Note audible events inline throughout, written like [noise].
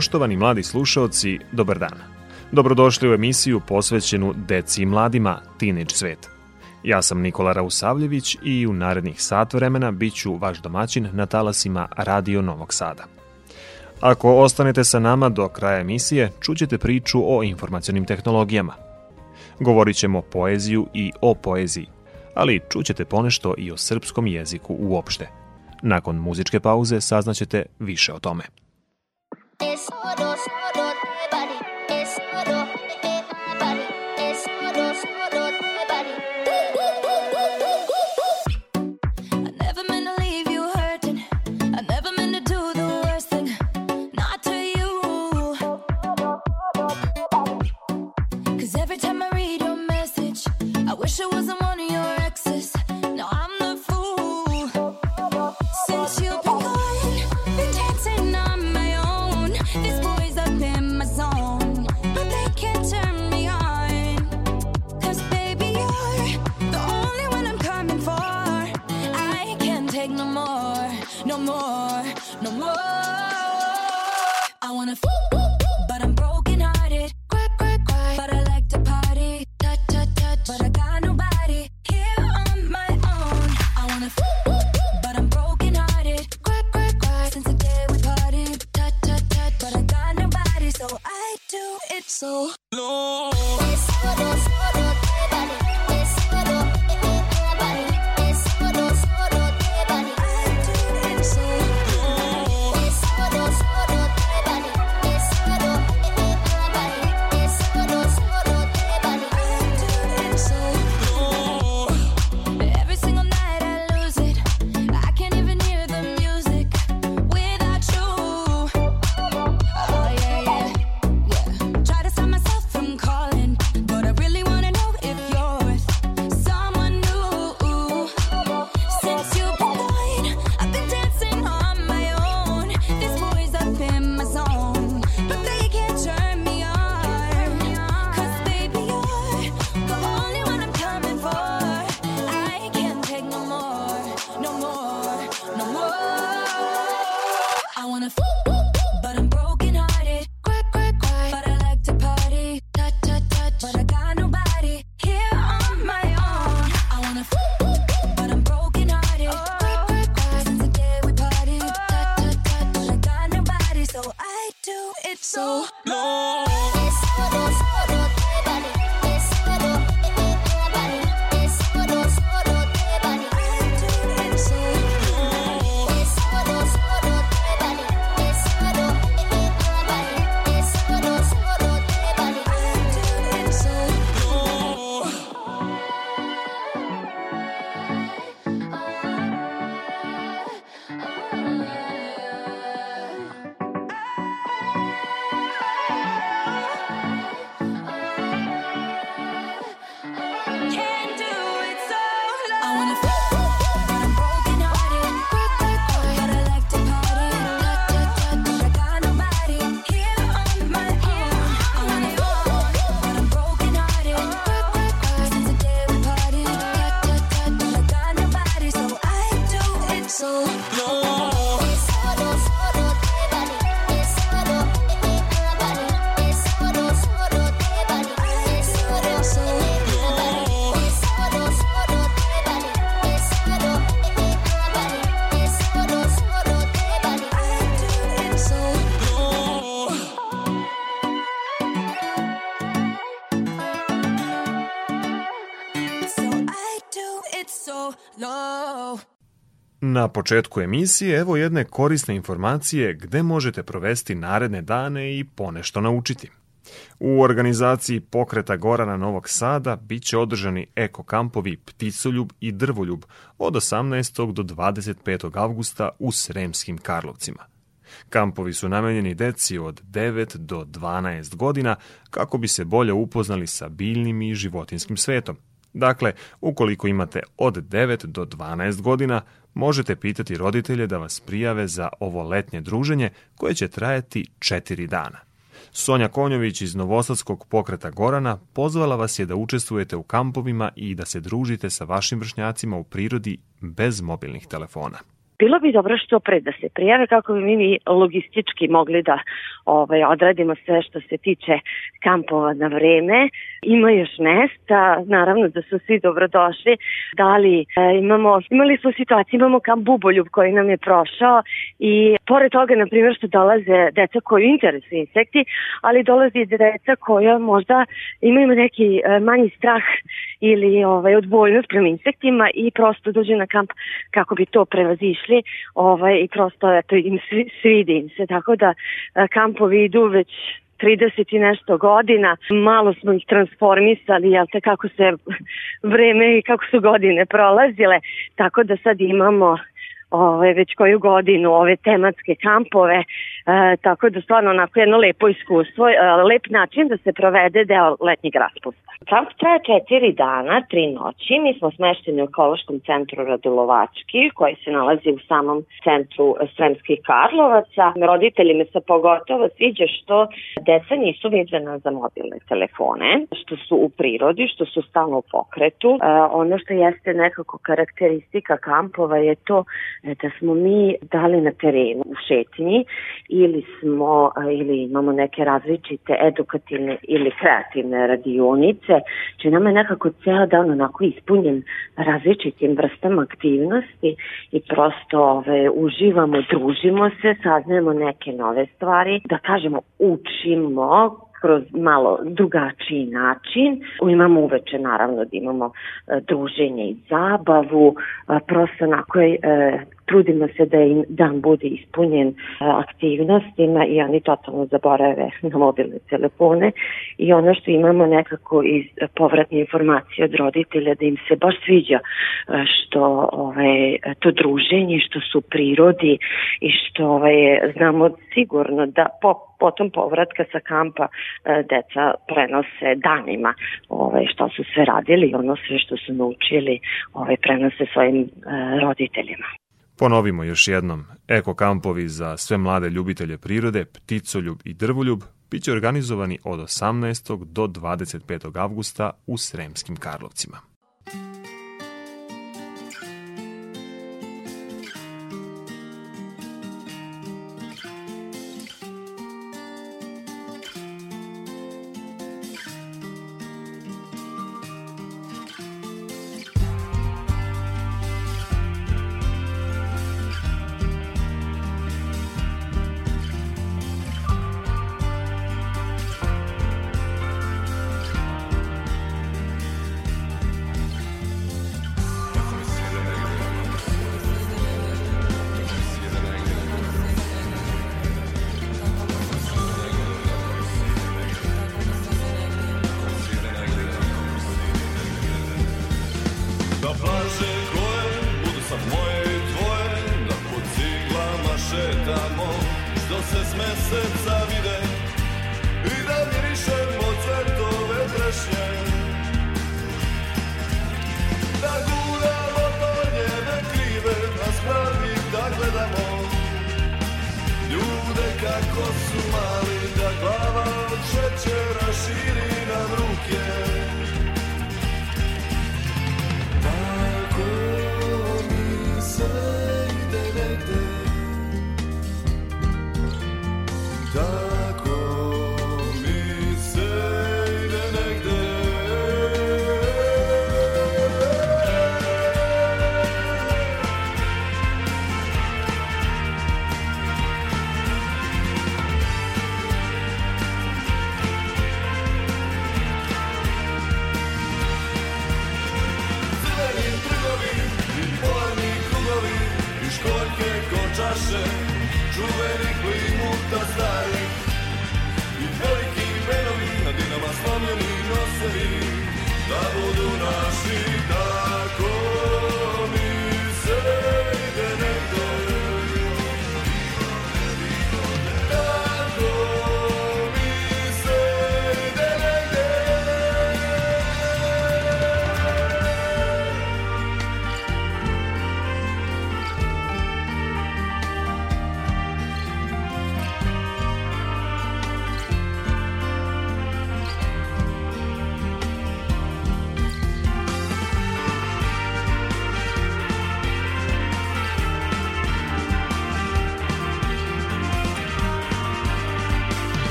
Poštovani mladi slušaoci, dobar dan. Dobrodošli u emisiju posvećenu deci i mladima Teenage svet. Ja sam Nikola Rausavljević i u narednih sat vremena bit ću vaš domaćin na talasima Radio Novog Sada. Ako ostanete sa nama do kraja emisije, čućete priču o informacionim tehnologijama. Govorit ćemo poeziju i o poeziji, ali čućete ponešto i o srpskom jeziku uopšte. Nakon muzičke pauze saznaćete više o tome. es solo, solo. Na početku emisije evo jedne korisne informacije gde možete provesti naredne dane i ponešto naučiti. U organizaciji pokreta Gorana Novog Sada bit će održani eko kampovi Pticoljub i Drvoljub od 18. do 25. avgusta u Sremskim Karlovcima. Kampovi su namenjeni deci od 9 do 12 godina kako bi se bolje upoznali sa biljnim i životinskim svetom. Dakle, ukoliko imate od 9 do 12 godina, možete pitati roditelje da vas prijave za ovo letnje druženje koje će trajati 4 dana. Sonja Konjović iz Novosadskog pokreta Gorana pozvala vas je da učestvujete u kampovima i da se družite sa vašim vršnjacima u prirodi bez mobilnih telefona. Bilo bi dobro što pre da se prijave kako bi mi logistički mogli da ovaj, odradimo sve što se tiče kampova na vreme. Ima još mesta, naravno da su svi dobrodošli. Da li e, imamo, imali smo situaciju, imamo kamp Buboljub koji nam je prošao i pored toga, na primjer, što dolaze deca koju interesuju insekti, ali dolazi i deca koja možda imaju neki e, manji strah ili ovaj, odbojnost prema insektima i prosto dođu na kamp kako bi to prevazišli ovaj, i prosto eto, im svi, svidi im se. Tako da e, kampovi idu već 30 i nešto godina, malo smo ih transformisali, jel te kako se [laughs] vreme i kako su godine prolazile, tako da sad imamo ove, već koju godinu ove tematske kampove, e, tako da stvarno onako jedno lepo iskustvo, e, lep način da se provede deo letnjeg raspusta. Kamp traje četiri dana, tri noći, mi smo smešteni u ekološkom centru Radulovački, koji se nalazi u samom centru Sremskih Karlovaca. Roditeljima se pogotovo sviđa što deca nisu vezana za mobilne telefone, što su u prirodi, što su stalno u pokretu. E, ono što jeste nekako karakteristika kampova je to da smo mi dali na terenu u šetnji ili smo ili imamo neke različite edukativne ili kreativne radionice, či nam je nekako ceo dan onako ispunjen različitim vrstama aktivnosti i prosto ove, uživamo, družimo se, saznajemo neke nove stvari, da kažemo učimo kroz malo drugačiji način. Imamo uveče naravno da imamo e, druženje i zabavu, e, prosto onako je e, trudimo se da im dan bude ispunjen e, aktivnostima i oni totalno zaborave na [laughs] mobilne telefone i ono što imamo nekako iz povratne informacije od roditelja da im se baš sviđa e, što ovaj, to druženje, što su prirodi i što ovaj, znamo sigurno da po, potom povratka sa kampa e, deca prenose danima ovaj, što su sve radili, ono sve što su naučili ovaj, prenose svojim roditeljima. Ponovimo još jednom, eko kampovi za sve mlade ljubitelje prirode, pticoljub i drvoljub bit će organizovani od 18. do 25. avgusta u Sremskim Karlovcima.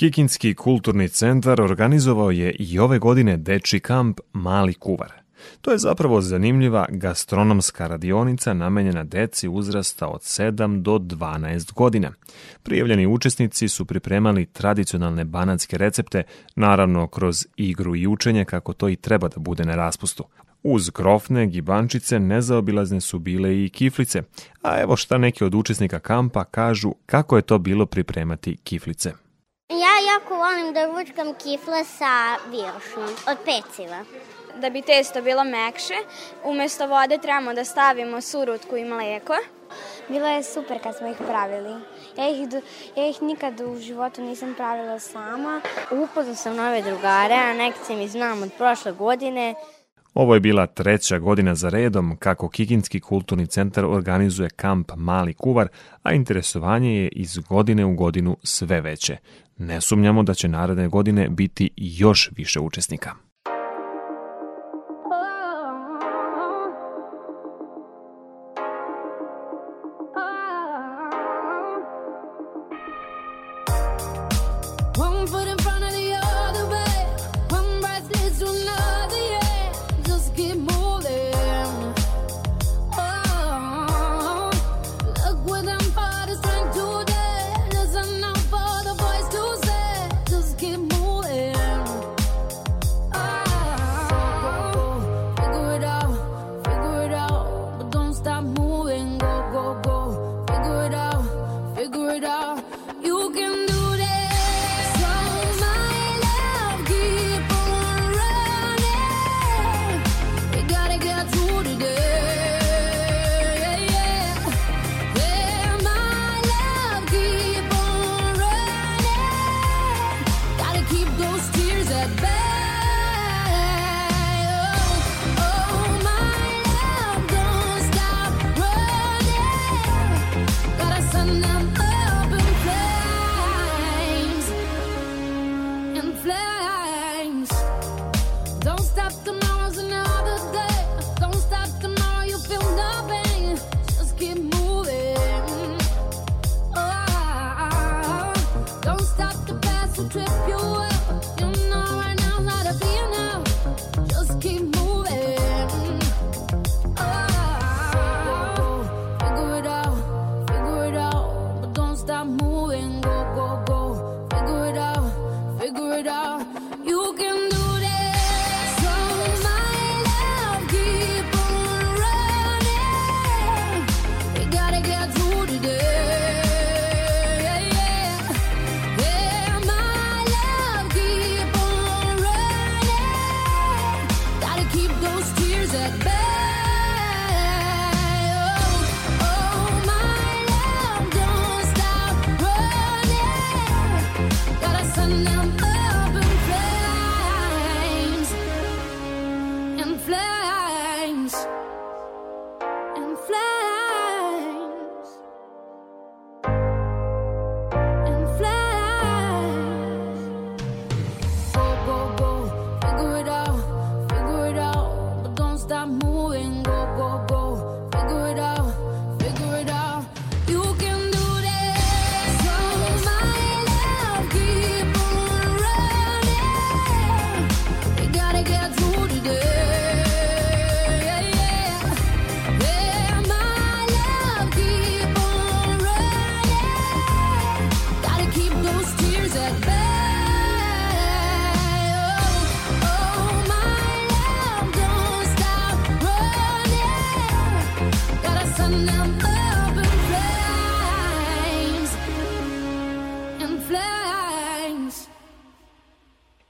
Kikinski kulturni centar organizovao je i ove godine deči kamp Mali kuvar. To je zapravo zanimljiva gastronomska radionica namenjena deci uzrasta od 7 do 12 godina. Prijavljeni učesnici su pripremali tradicionalne banatske recepte, naravno kroz igru i učenje kako to i treba da bude na raspustu. Uz krofne, gibančice, nezaobilazne su bile i kiflice, a evo šta neki od učesnika kampa kažu kako je to bilo pripremati kiflice. Ja jako volim da ručkam kifle sa viršnom od peciva. Da bi testo bilo mekše, umesto vode trebamo da stavimo surutku i mleko. Bilo je super kad smo ih pravili. Ja ih, ja ih nikad u životu nisam pravila sama. Upoznao sam nove drugare, a neke se mi znam od prošle godine. Ovo je bila treća godina za redom kako Kikinski kulturni centar organizuje kamp Mali kuvar, a interesovanje je iz godine u godinu sve veće. Ne sumnjamo da će naredne godine biti još više učesnika. Stop tomorrow's another day. Don't stop tomorrow, you feel nothing. Just keep moving. Oh, ah, ah, ah, don't stop the trip. You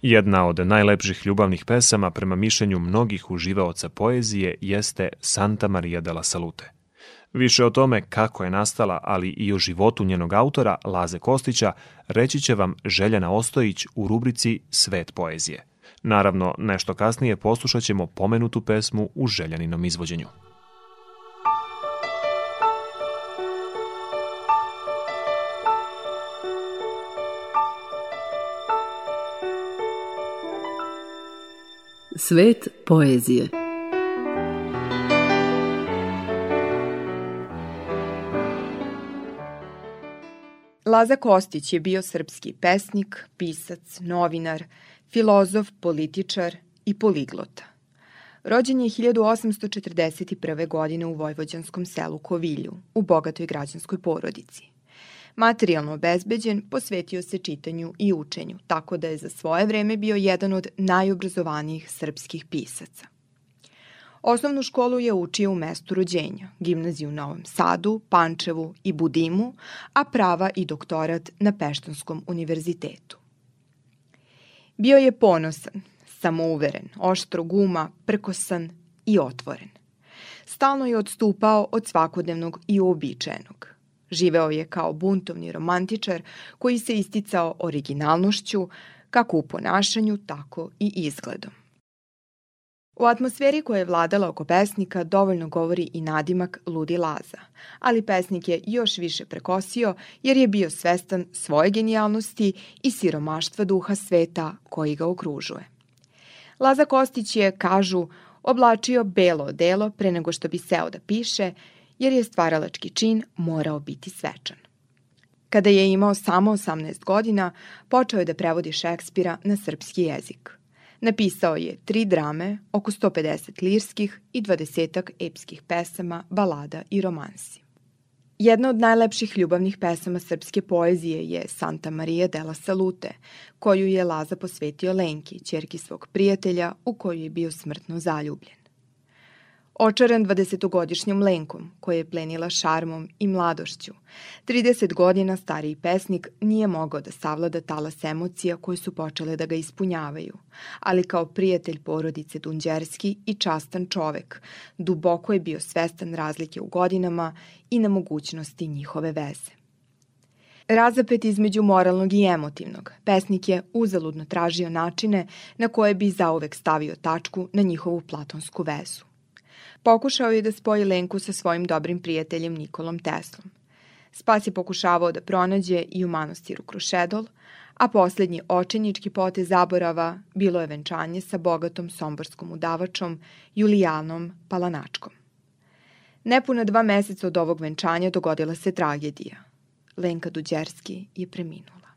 Jedna od najlepših ljubavnih pesama prema mišljenju mnogih uživaoca poezije jeste Santa Maria della Salute. Više o tome kako je nastala, ali i o životu njenog autora, Laze Kostića, reći će vam Željana Ostojić u rubrici Svet poezije. Naravno, nešto kasnije poslušat ćemo pomenutu pesmu u Željaninom izvođenju. Svet poezije. Laza Kostić je bio srpski pesnik, pisac, novinar, filozof, političar i poliglota. Rođen je 1841. godine u vojvođanskom selu Kovilju, u bogatoj građanskoj porodici. Materijalno obezbeđen, posvetio se čitanju i učenju, tako da je za svoje vreme bio jedan od najobrazovanijih srpskih pisaca. Osnovnu školu je učio u mestu rođenja, gimnaziju u Novom Sadu, Pančevu i Budimu, a prava i doktorat na Peštanskom univerzitetu. Bio je ponosan, samouveren, oštro guma, prkosan i otvoren. Stalno je odstupao od svakodnevnog i uobičajenog. Živeo je kao buntovni romantičar koji se isticao originalnošću, kako u ponašanju, tako i izgledom. U atmosferi koja je vladala oko pesnika dovoljno govori i nadimak Ludi Laza, ali pesnik je još više prekosio jer je bio svestan svoje genijalnosti i siromaštva duha sveta koji ga okružuje. Laza Kostić je, kažu, oblačio belo odelo pre nego što bi seo da piše, jer je stvaralački čin morao biti svečan. Kada je imao samo 18 godina, počeo je da prevodi Šekspira na srpski jezik. Napisao je tri drame, oko 150 lirskih i 20 epskih pesama, balada i romansi. Jedna od najlepših ljubavnih pesama srpske poezije je Santa Maria della Salute, koju je Laza posvetio Lenki, čerki svog prijatelja u koju je bio smrtno zaljubljen. Očaran 20-godišnjom Lenkom, koja je plenila šarmom i mladošću, 30 godina stariji pesnik nije mogao da savlada talas emocija koje su počele da ga ispunjavaju, ali kao prijatelj porodice Dunđerski i častan čovek, duboko je bio svestan razlike u godinama i na mogućnosti njihove veze. Razapet između moralnog i emotivnog, pesnik je uzaludno tražio načine na koje bi zauvek stavio tačku na njihovu platonsku vezu. Pokušao je da spoji Lenku sa svojim dobrim prijateljem Nikolom Teslom. Spas je pokušavao da pronađe i u manastiru Krušedol, a poslednji očenjički potez zaborava bilo je venčanje sa bogatom somborskom udavačom Julijanom Palanačkom. Nepuna dva meseca od ovog venčanja dogodila se tragedija. Lenka Duđerski je preminula.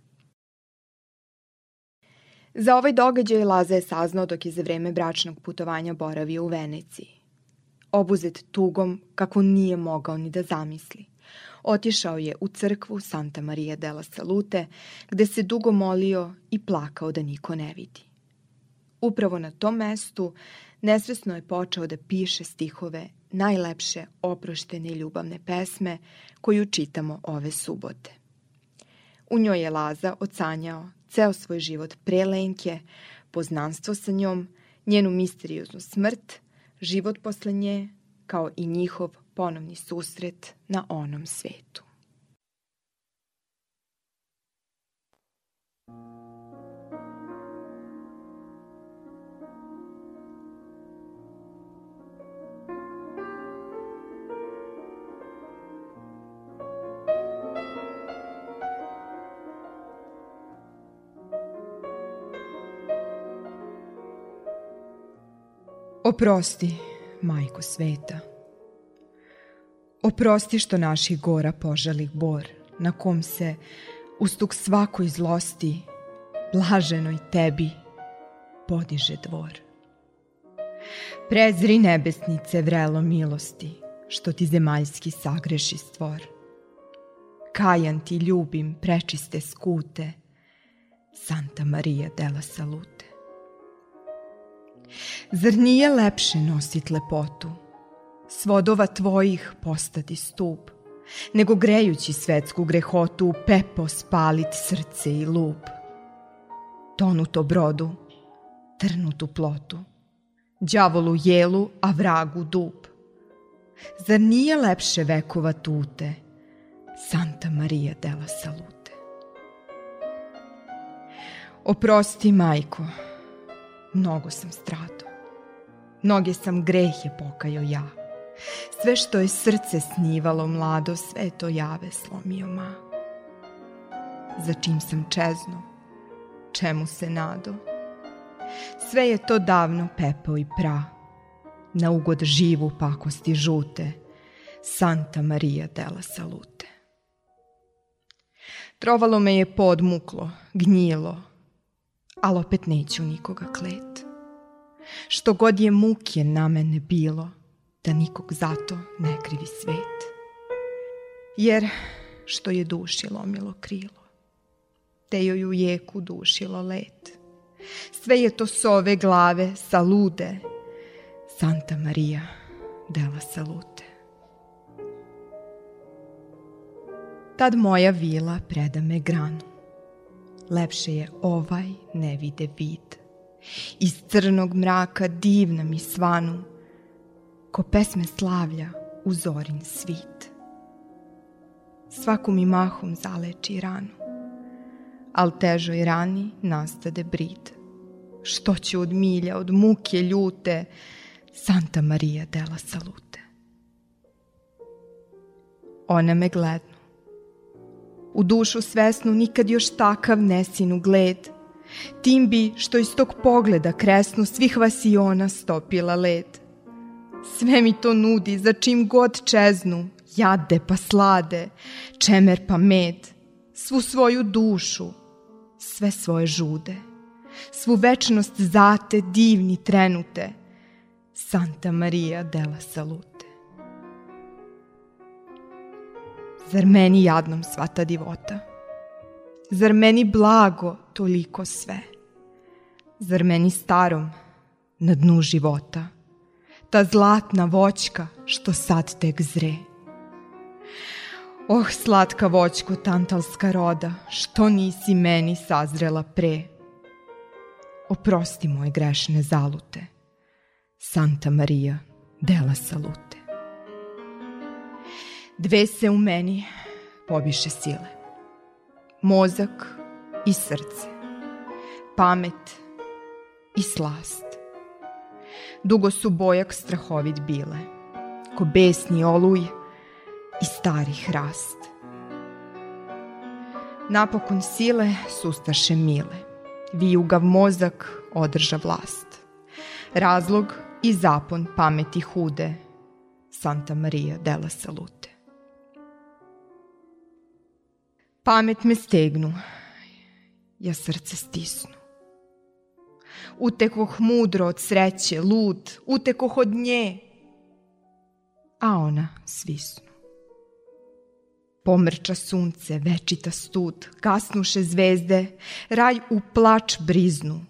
Za ovaj događaj Laza je saznao dok je za vreme bračnog putovanja boravio u Veneciji obuzet tugom kako nije mogao ni da zamisli. Otišao je u crkvu Santa Maria della Salute, gde se dugo molio i plakao da niko ne vidi. Upravo na tom mestu nesvesno je počeo da piše stihove najlepše oproštene ljubavne pesme koju čitamo ove subote. U njoj je Laza ocanjao ceo svoj život pre Lenke, poznanstvo sa njom, njenu misterioznu smrt – život posle nje, kao i njihov ponovni susret na onom svetu. Oprosti, majko sveta. Oprosti što naših gora požali bor, na kom se, ustuk svakoj zlosti, blaženoj tebi, podiže dvor. Prezri nebesnice vrelo milosti, što ti zemaljski sagreši stvor. Kajan ti ljubim prečiste skute, Santa Maria della Salute. Zar nije lepše nosit lepotu, svodova tvojih postati stup, nego grejući svetsku grehotu pepo spalit srce i lup. Tonuto brodu, trnutu plotu, đavolu jelu, a vragu dub. Zar nije lepše vekova tute, Santa Maria della Salute? Oprosti, majko, mnogo sam stradao. Mnoge sam grehe pokajao ja. Sve što je srce snivalo mlado, sve to jave slomio ma. Za čim sam čezno, čemu se nado? Sve je to davno pepeo i pra, na ugod živu pakosti žute, Santa Maria della Salute. Trovalo me je podmuklo, gnjilo, ali opet neću nikoga klet. Što god je muke na mene bilo, da nikog zato ne krivi svet. Jer što je duši lomilo krilo, te joj u jeku dušilo let. Sve je to s ove glave salude, Santa Maria della Salute. Tad moja vila preda me granu. Lepše je ovaj ne vide vid. Iz crnog mraka divna mi svanu, ko pesme slavlja u zorin svit. Svaku mi mahom zaleči ranu, al težoj rani nastade brid. Što ću od milja, od muke ljute, Santa Maria della Salute. Ona me glednu. U dušu svesnu nikad još takav nesinu gled. Tim bi što iz tog pogleda kresnu svih vasiona stopila led. Sve mi to nudi, za čim god čeznu, jade pa slade, čemer pa med, svu svoju dušu, sve svoje žude, svu večnost zate divni trenute, Santa Maria della Salute. Zar meni jadnom sva ta divota? Zar meni blago toliko sve? Zar meni starom na dnu života? Ta zlatna voćka što sad tek zre. Oh, slatka voćko tantalska roda, što nisi meni sazrela pre? Oprosti moje grešne zalute, Santa Maria della Salute. Dve se u meni pobiše sile. Mozak i srce. Pamet i slast. Dugo su bojak strahovit bile, ko besni oluj i stari hrast. Napokon sile sustaše mile, vijugav mozak održa vlast. Razlog i zapon pameti hude, Santa Maria della Salute. Pamet me stegnu, ja srce stisnu. Utekoh mudro od sreće, lud, utekoh od nje, a ona svisnu. Pomrča sunce, večita stud, kasnuše zvezde, raj u plač briznu.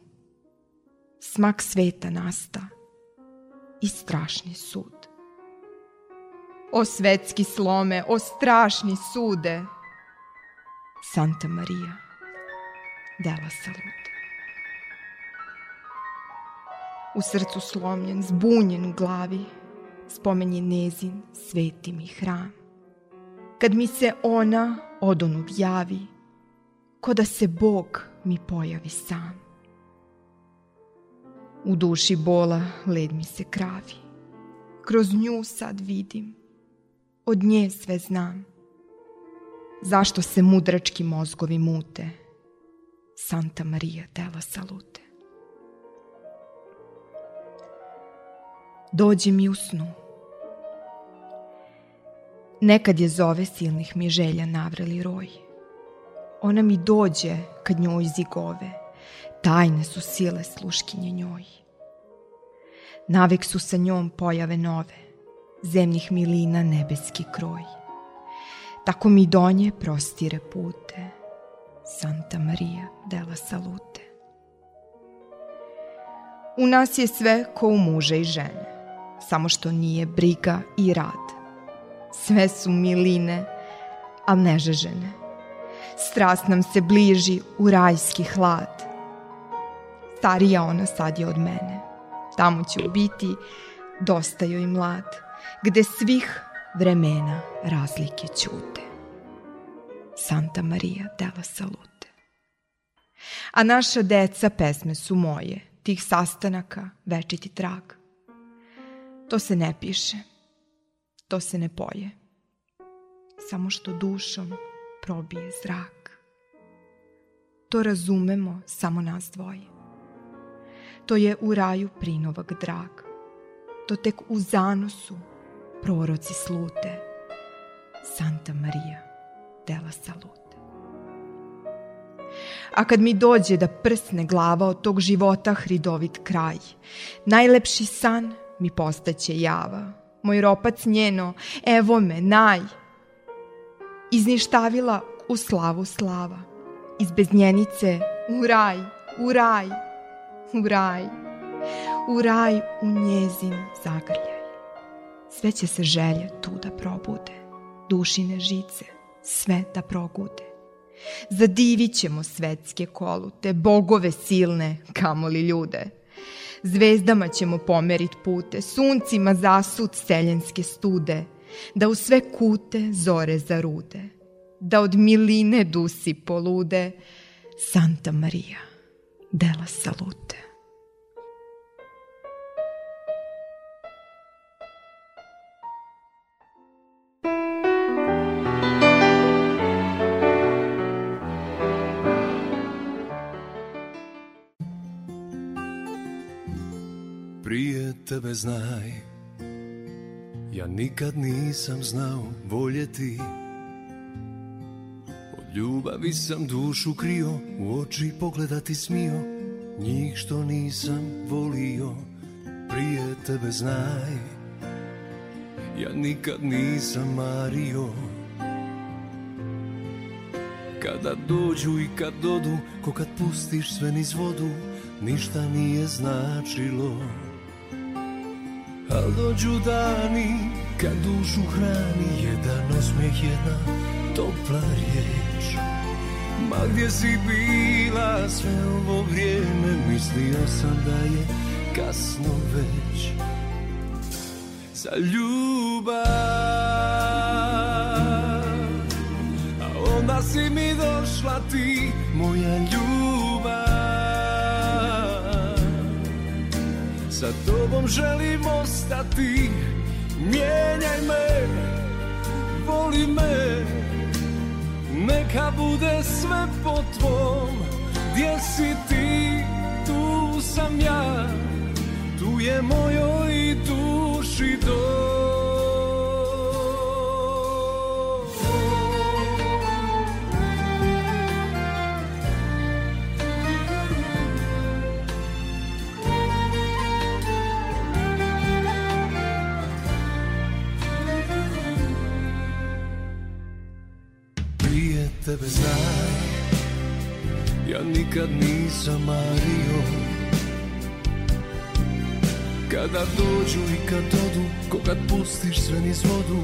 Smak sveta nasta i strašni sud. O svetski slome, o strašni sude, Santa Maria della Salute. U srcu slomljen, zbunjen u glavi, spomen je nezin, sveti mi hram. Kad mi se ona odonud javi, ko da se Bog mi pojavi sam. U duši bola led mi se kravi, kroz nju sad vidim, od nje sve znam. Zašto se mudrački mozgovi mute? Santa Maria della Salute. Dođi mi u snu. Nekad je zove silnih mi želja navreli roj. Ona mi dođe kad njoj zigove, tajne su sile sluškinje njoj. Navek su sa njom pojave nove, zemljih milina nebeski kroj. Tako mi do nje prostire pute, Santa Maria della Salute. U nas je sve ko u muže i žene, samo što nije briga i rad. Sve su miline, al nežežene. Strast nam se bliži u rajski hlad. Starija ona sad je od mene. Tamo će biti dosta joj mlad, gde svih vremena razlike ćute. Santa Maria della Salute. A naša deca pesme su moje, tih sastanaka večiti trag. To se ne piše, to se ne poje, samo što dušom probije zrak. To razumemo samo nas dvoje. To je u raju prinovak drag. To tek u zanosu proroci slute. Santa Maria della Salute. A kad mi dođe da prsne glava od tog života hridovit kraj, najlepši san mi postaće java. Moj ropac njeno, evo me, naj. Izništavila u slavu slava. Iz beznjenice u raj, u raj, u raj. U raj u njezin zagrljaj. Sve će se želje tu da probude. Dušine žice, sve da progude. Zadivit ćemo svetske kolute, bogove silne, kamoli ljude. Zvezdama ćemo pomerit pute, suncima zasud seljenske stude, da u sve kute zore zarude, da od miline dusi polude, Santa Maria, dela salute. Tebe znaj. Ja nikad nisam znao voljeti Od ljubavi sam dušu krio U oči pogledati smio. Njih što nisam volio Prije tebe znaj. Ja nikad nisam mario. Kada dođu i kad dodu Ko kad pustiš sve niz vodu Ništa nije značilo Al dođu dani kad dušu hrani Jedan osmijeh, jedna topla riječ. Ma gdje si bila sve ovo vrijeme Mislio sam da je kasno već. Za ljubav A onda si mi došla ti, moja ljubav Sa tobom želim ostati Mijenjaj me, voli me Neka bude sve po tvom Gdje si ti, tu sam ja. Tu je mojoj duši dom tebe znaj Ja nikad nisam mario. Kada dođu i kad odu Ko kad pustiš sve niz vodu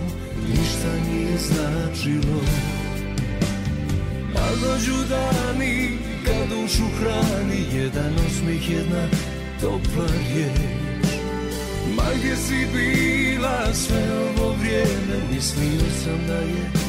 Ništa nije značilo. A dođu dani Kad dušu hrani Jedan osmih, jedna topla riječ. Ma gdje si bila sve ovo vrijeme Mislio sam da je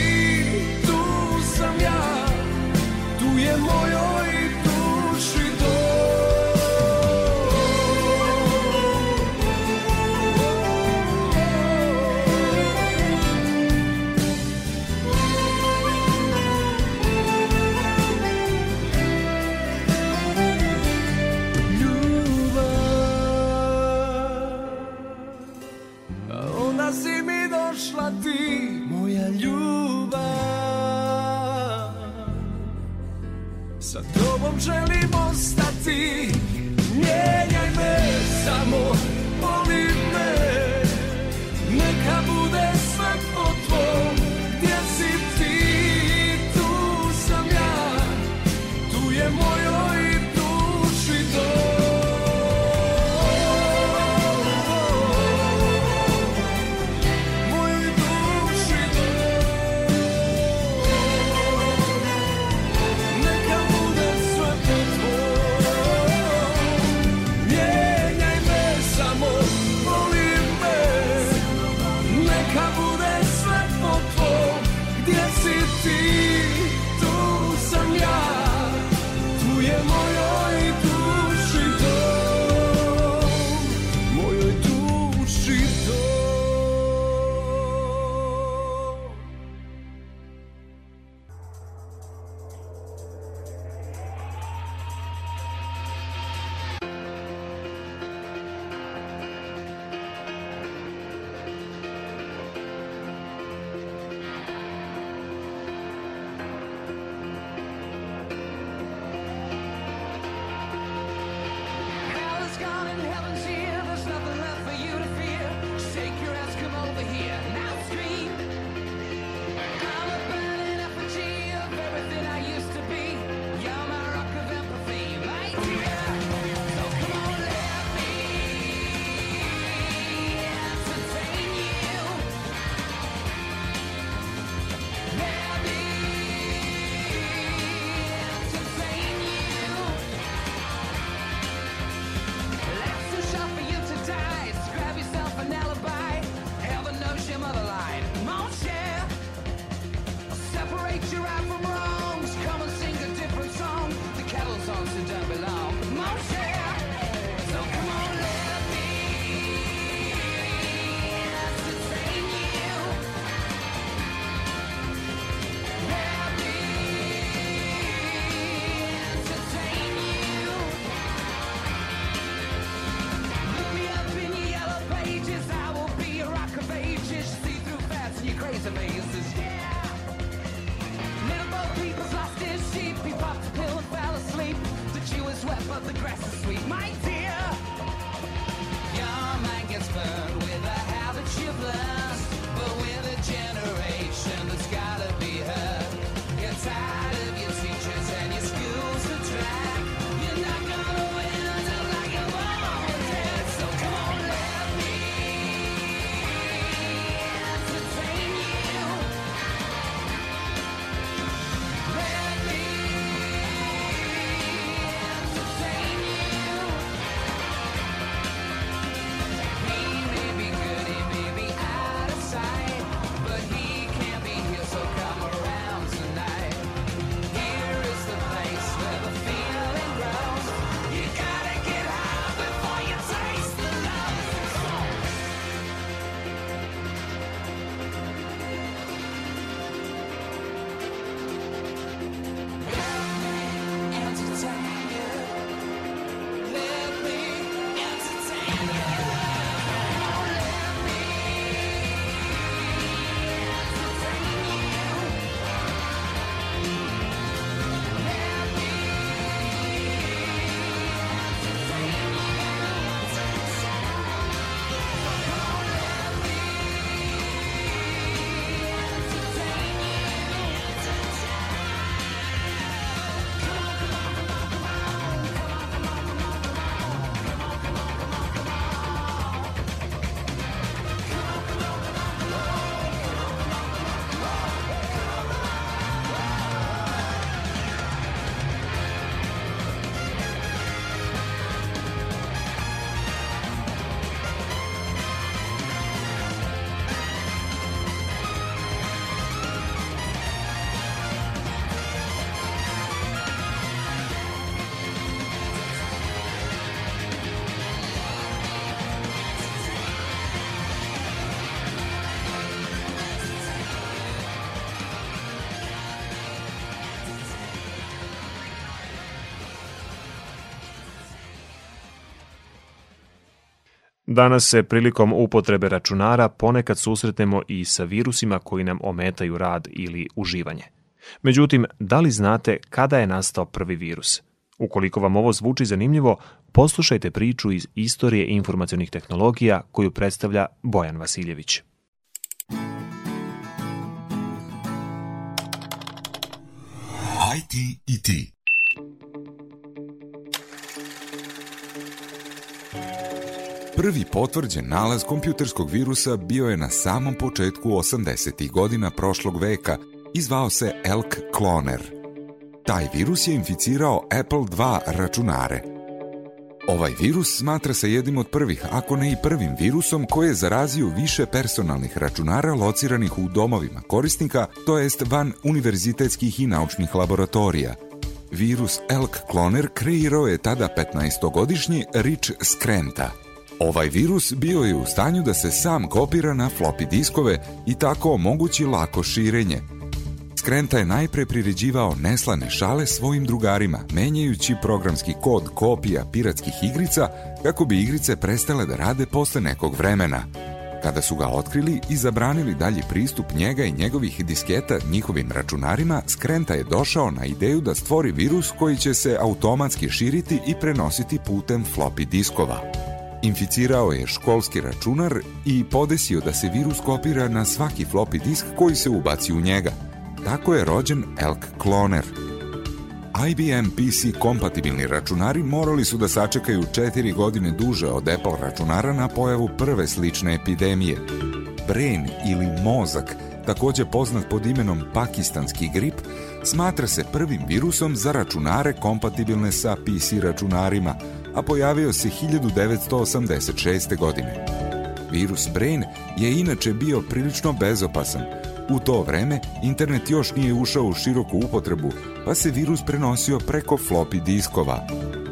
Tu Danas se prilikom upotrebe računara ponekad susretnemo i sa virusima koji nam ometaju rad ili uživanje. Međutim, da li znate kada je nastao prvi virus? Ukoliko vam ovo zvuči zanimljivo, poslušajte priču iz istorije informacionih tehnologija koju predstavlja Bojan Vasiljević. IT i ti. Prvi potvrđen nalaz kompjuterskog virusa bio je na samom početku 80. godina prošlog veka i zvao se Elk Cloner. Taj virus je inficirao Apple II računare. Ovaj virus smatra se jednim od prvih, ako ne i prvim virusom koji je zarazio više personalnih računara lociranih u domovima korisnika, to jest van univerzitetskih i naučnih laboratorija. Virus Elk Cloner kreirao je tada 15-godišnji Rich Skrenta. Ovaj virus bio je u stanju da se sam kopira na floppy diskove i tako omogući lako širenje. Skrenta je najpre priređivao neslane šale svojim drugarima, menjajući programski kod kopija piratskih igrica kako bi igrice prestale da rade posle nekog vremena. Kada su ga otkrili i zabranili dalji pristup njega i njegovih disketa njihovim računarima, Skrenta je došao na ideju da stvori virus koji će se automatski širiti i prenositi putem floppy diskova. Inficirao je školski računar i podesio da se virus kopira na svaki floppy disk koji se ubaci u njega. Tako je rođen Elk Cloner. IBM PC kompatibilni računari morali su da sačekaju četiri godine duže od Apple računara na pojavu prve slične epidemije. Brain ili mozak, takođe poznat pod imenom pakistanski grip, smatra se prvim virusom za računare kompatibilne sa PC računarima, a pojavio se 1986. godine. Virus Brain je inače bio prilično bezopasan. U to vreme internet još nije ušao u široku upotrebu, pa se virus prenosio preko floppy diskova.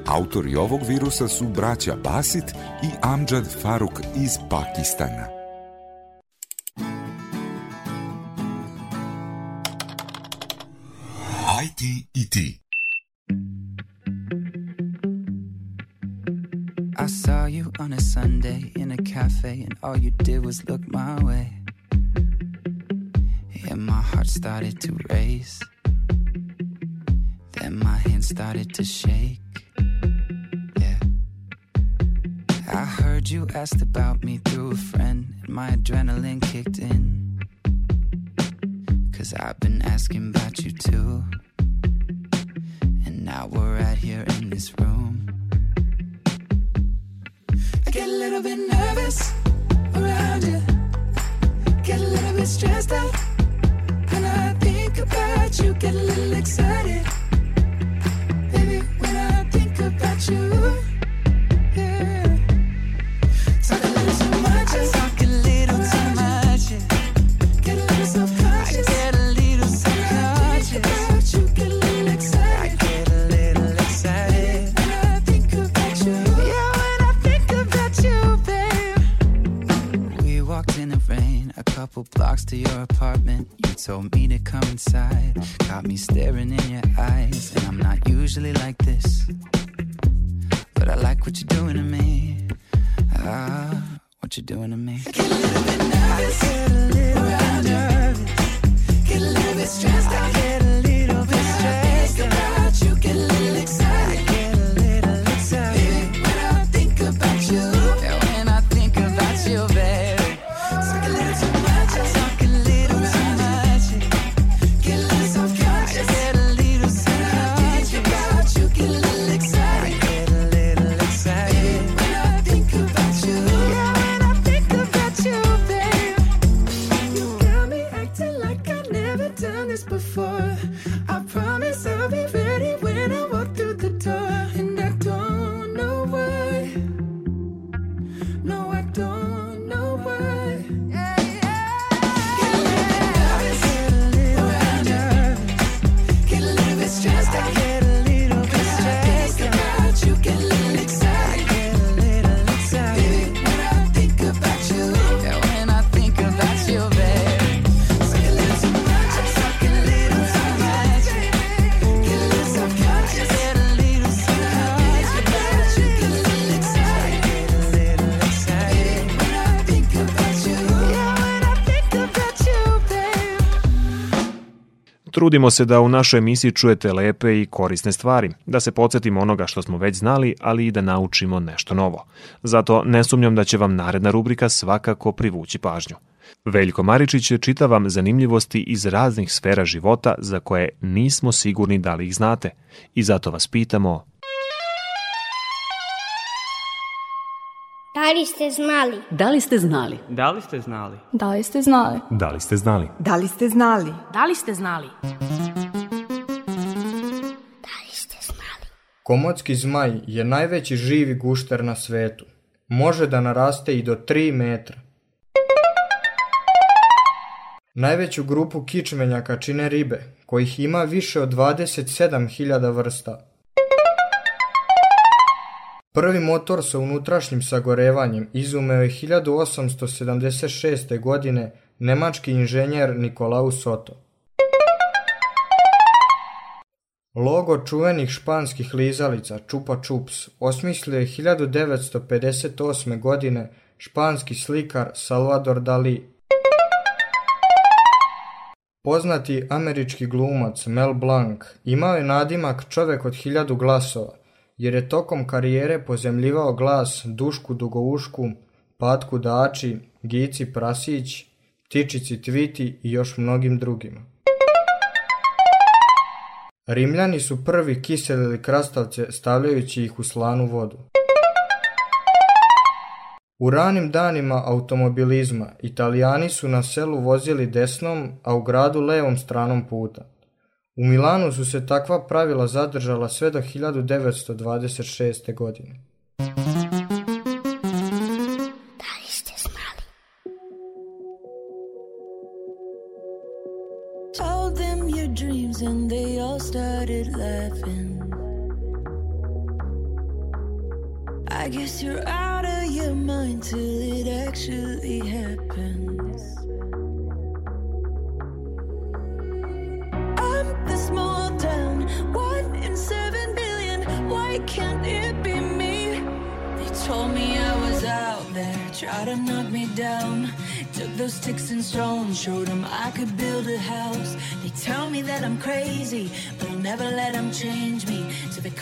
Autori ovog virusa su braća Basit i Amjad Faruk iz Pakistana. IT i ti. Saw you on a Sunday in a cafe, and all you did was look my way. And my heart started to race. Then my hand started to shake. Yeah. I heard you asked about me through a friend, and my adrenaline kicked in. Cause I've been asking about you too. And now we're right here in this room. I get a little bit nervous around you. Get a little bit stressed out. When I think about you, get a little excited. Baby, when I think about you, told me to come inside, got me staring in your eyes. And I'm not usually like this, but I like what you're doing to me. Ah, what you're doing to me. Trudimo se da u našoj emisiji čujete lepe i korisne stvari, da se podsjetimo onoga što smo već znali, ali i da naučimo nešto novo. Zato ne sumnjam da će vam naredna rubrika svakako privući pažnju. Veljko Maričić čita vam zanimljivosti iz raznih sfera života za koje nismo sigurni da li ih znate. I zato vas pitamo, Da li ste znali? Da li ste znali? Da li ste znali? Da li ste znali? Da li ste znali? Da li ste znali? Da li ste znali? Komotski zmaj je najveći živi gušter na svetu. Može da naraste i do 3 metra. Najveću grupu kičmenjaka čine ribe, kojih ima više od 27.000 vrsta. Prvi motor sa unutrašnjim sagorevanjem izumeo je 1876. godine nemački inženjer Nikolaus Otto. Logo čuvenih španskih lizalica Chupa Chups osmislio je 1958. godine španski slikar Salvador Dali. Poznati američki glumac Mel Blanc imao je nadimak čovek od hiljadu glasova, jer je tokom karijere pozemljivao glas Dušku Dugoušku, Patku Dači, Gici Prasić, Ptičici Tviti i još mnogim drugima. Rimljani su prvi kiselili krastavce stavljajući ih u slanu vodu. U ranim danima automobilizma Italijani su na selu vozili desnom, a u gradu levom stranom puta. U Milanu su se takva pravila zadržala sve do 1926. godine.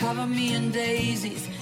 cover me in daisies.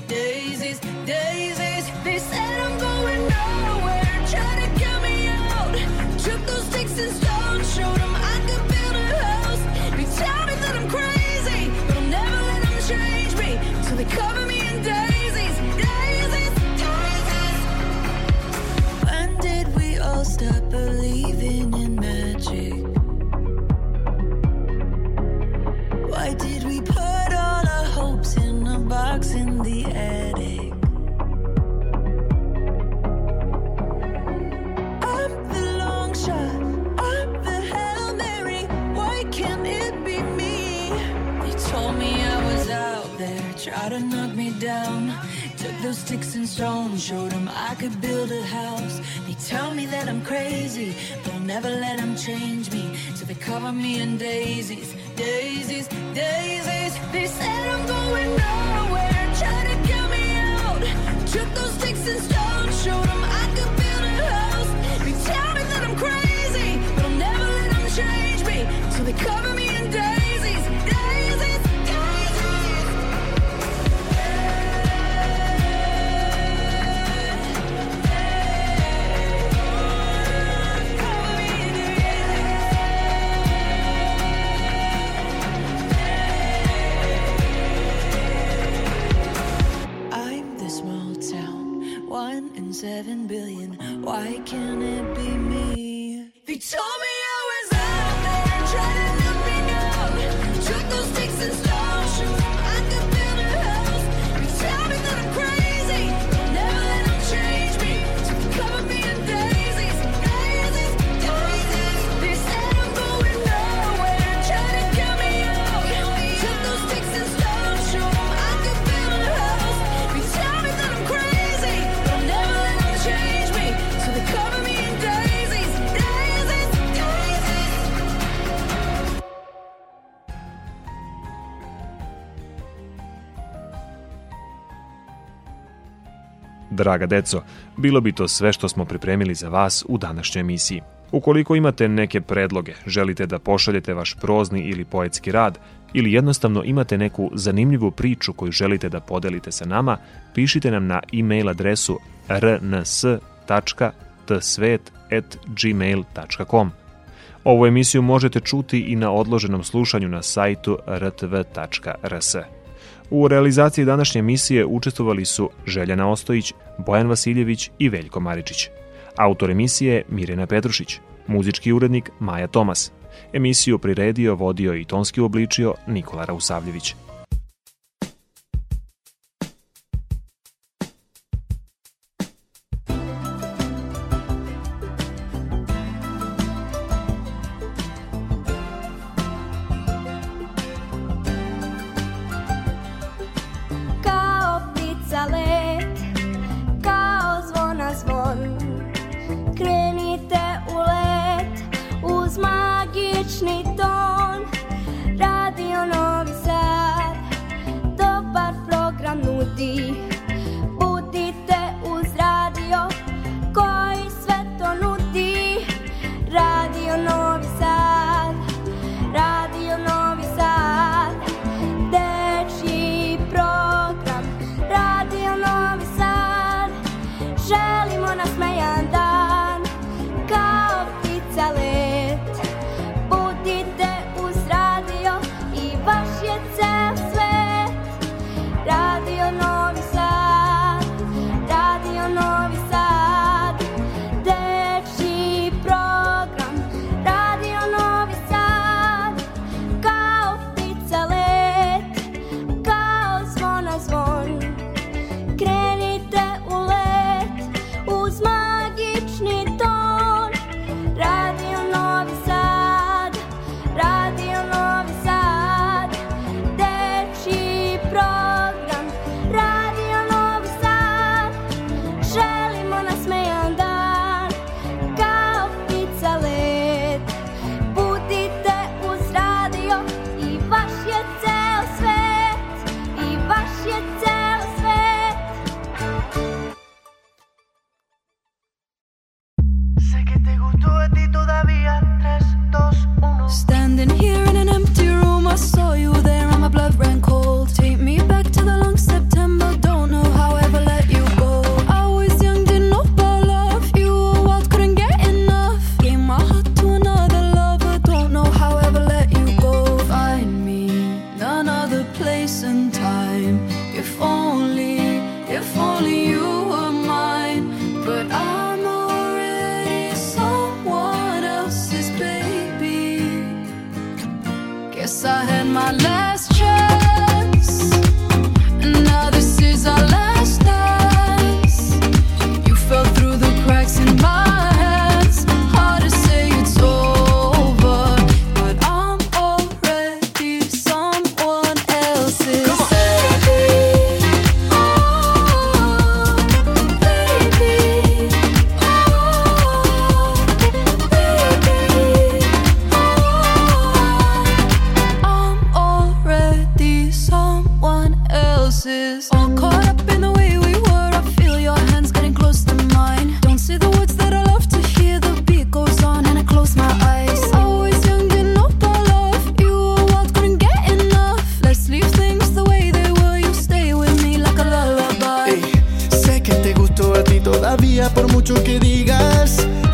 Draga deco, bilo bi to sve što smo pripremili za vas u današnjoj emisiji. Ukoliko imate neke predloge, želite da pošaljete vaš prozni ili poetski rad, ili jednostavno imate neku zanimljivu priču koju želite da podelite sa nama, pišite nam na e-mail adresu rns.tsvet.gmail.com. Ovu emisiju možete čuti i na odloženom slušanju na sajtu rtv.rs. U realizaciji današnje misije učestvovali su Željana Ostojić, Bojan Vasiljević i Veljko Maričić. Autor emisije je Mirjana Petrušić, muzički urednik Maja Tomas. Emisiju priredio, vodio i tonski obličio Nikola Rausavljević. déjà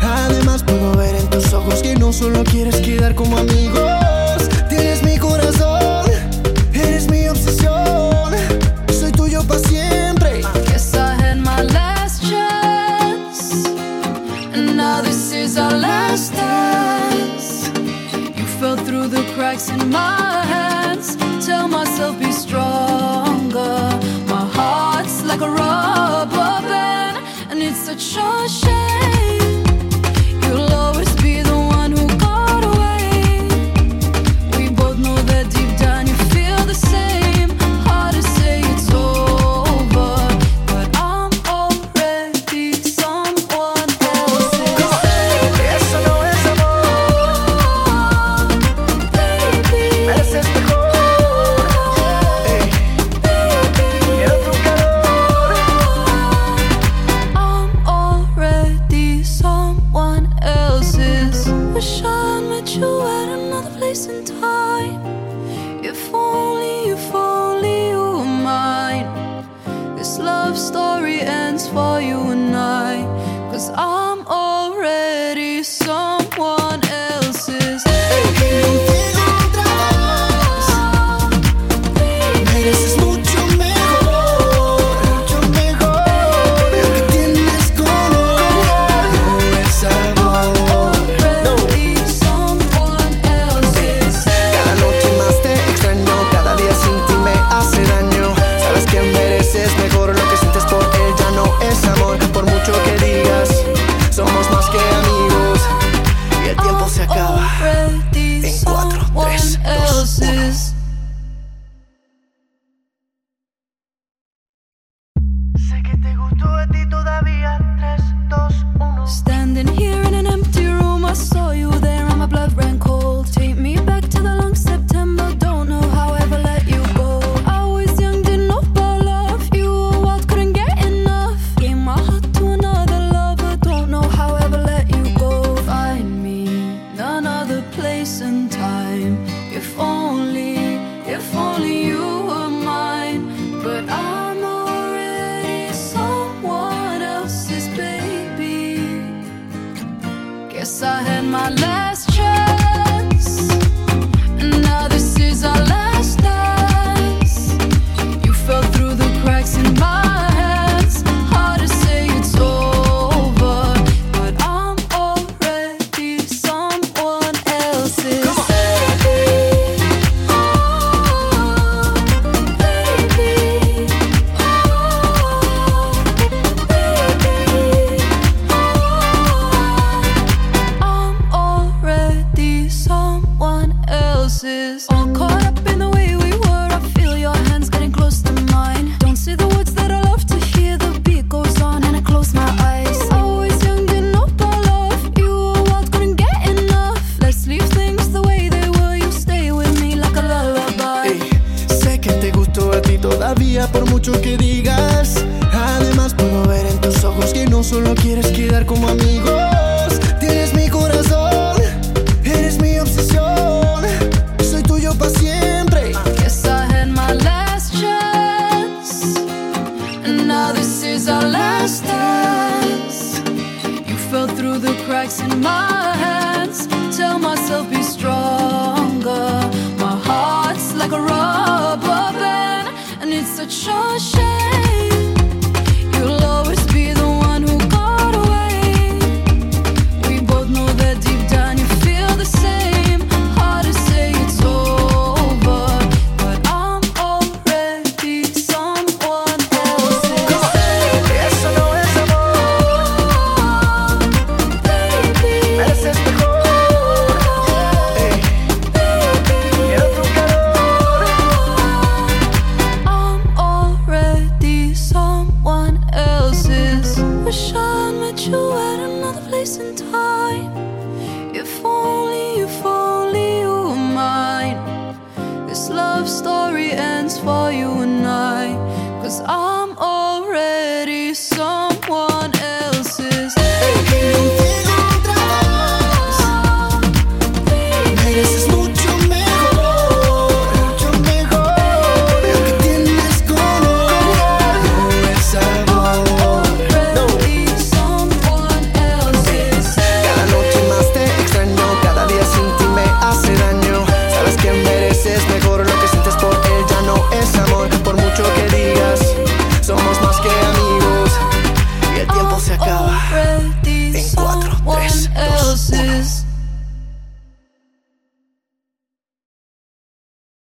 Además puedo ver en tus ojos que no solo quieres quedar como a mí.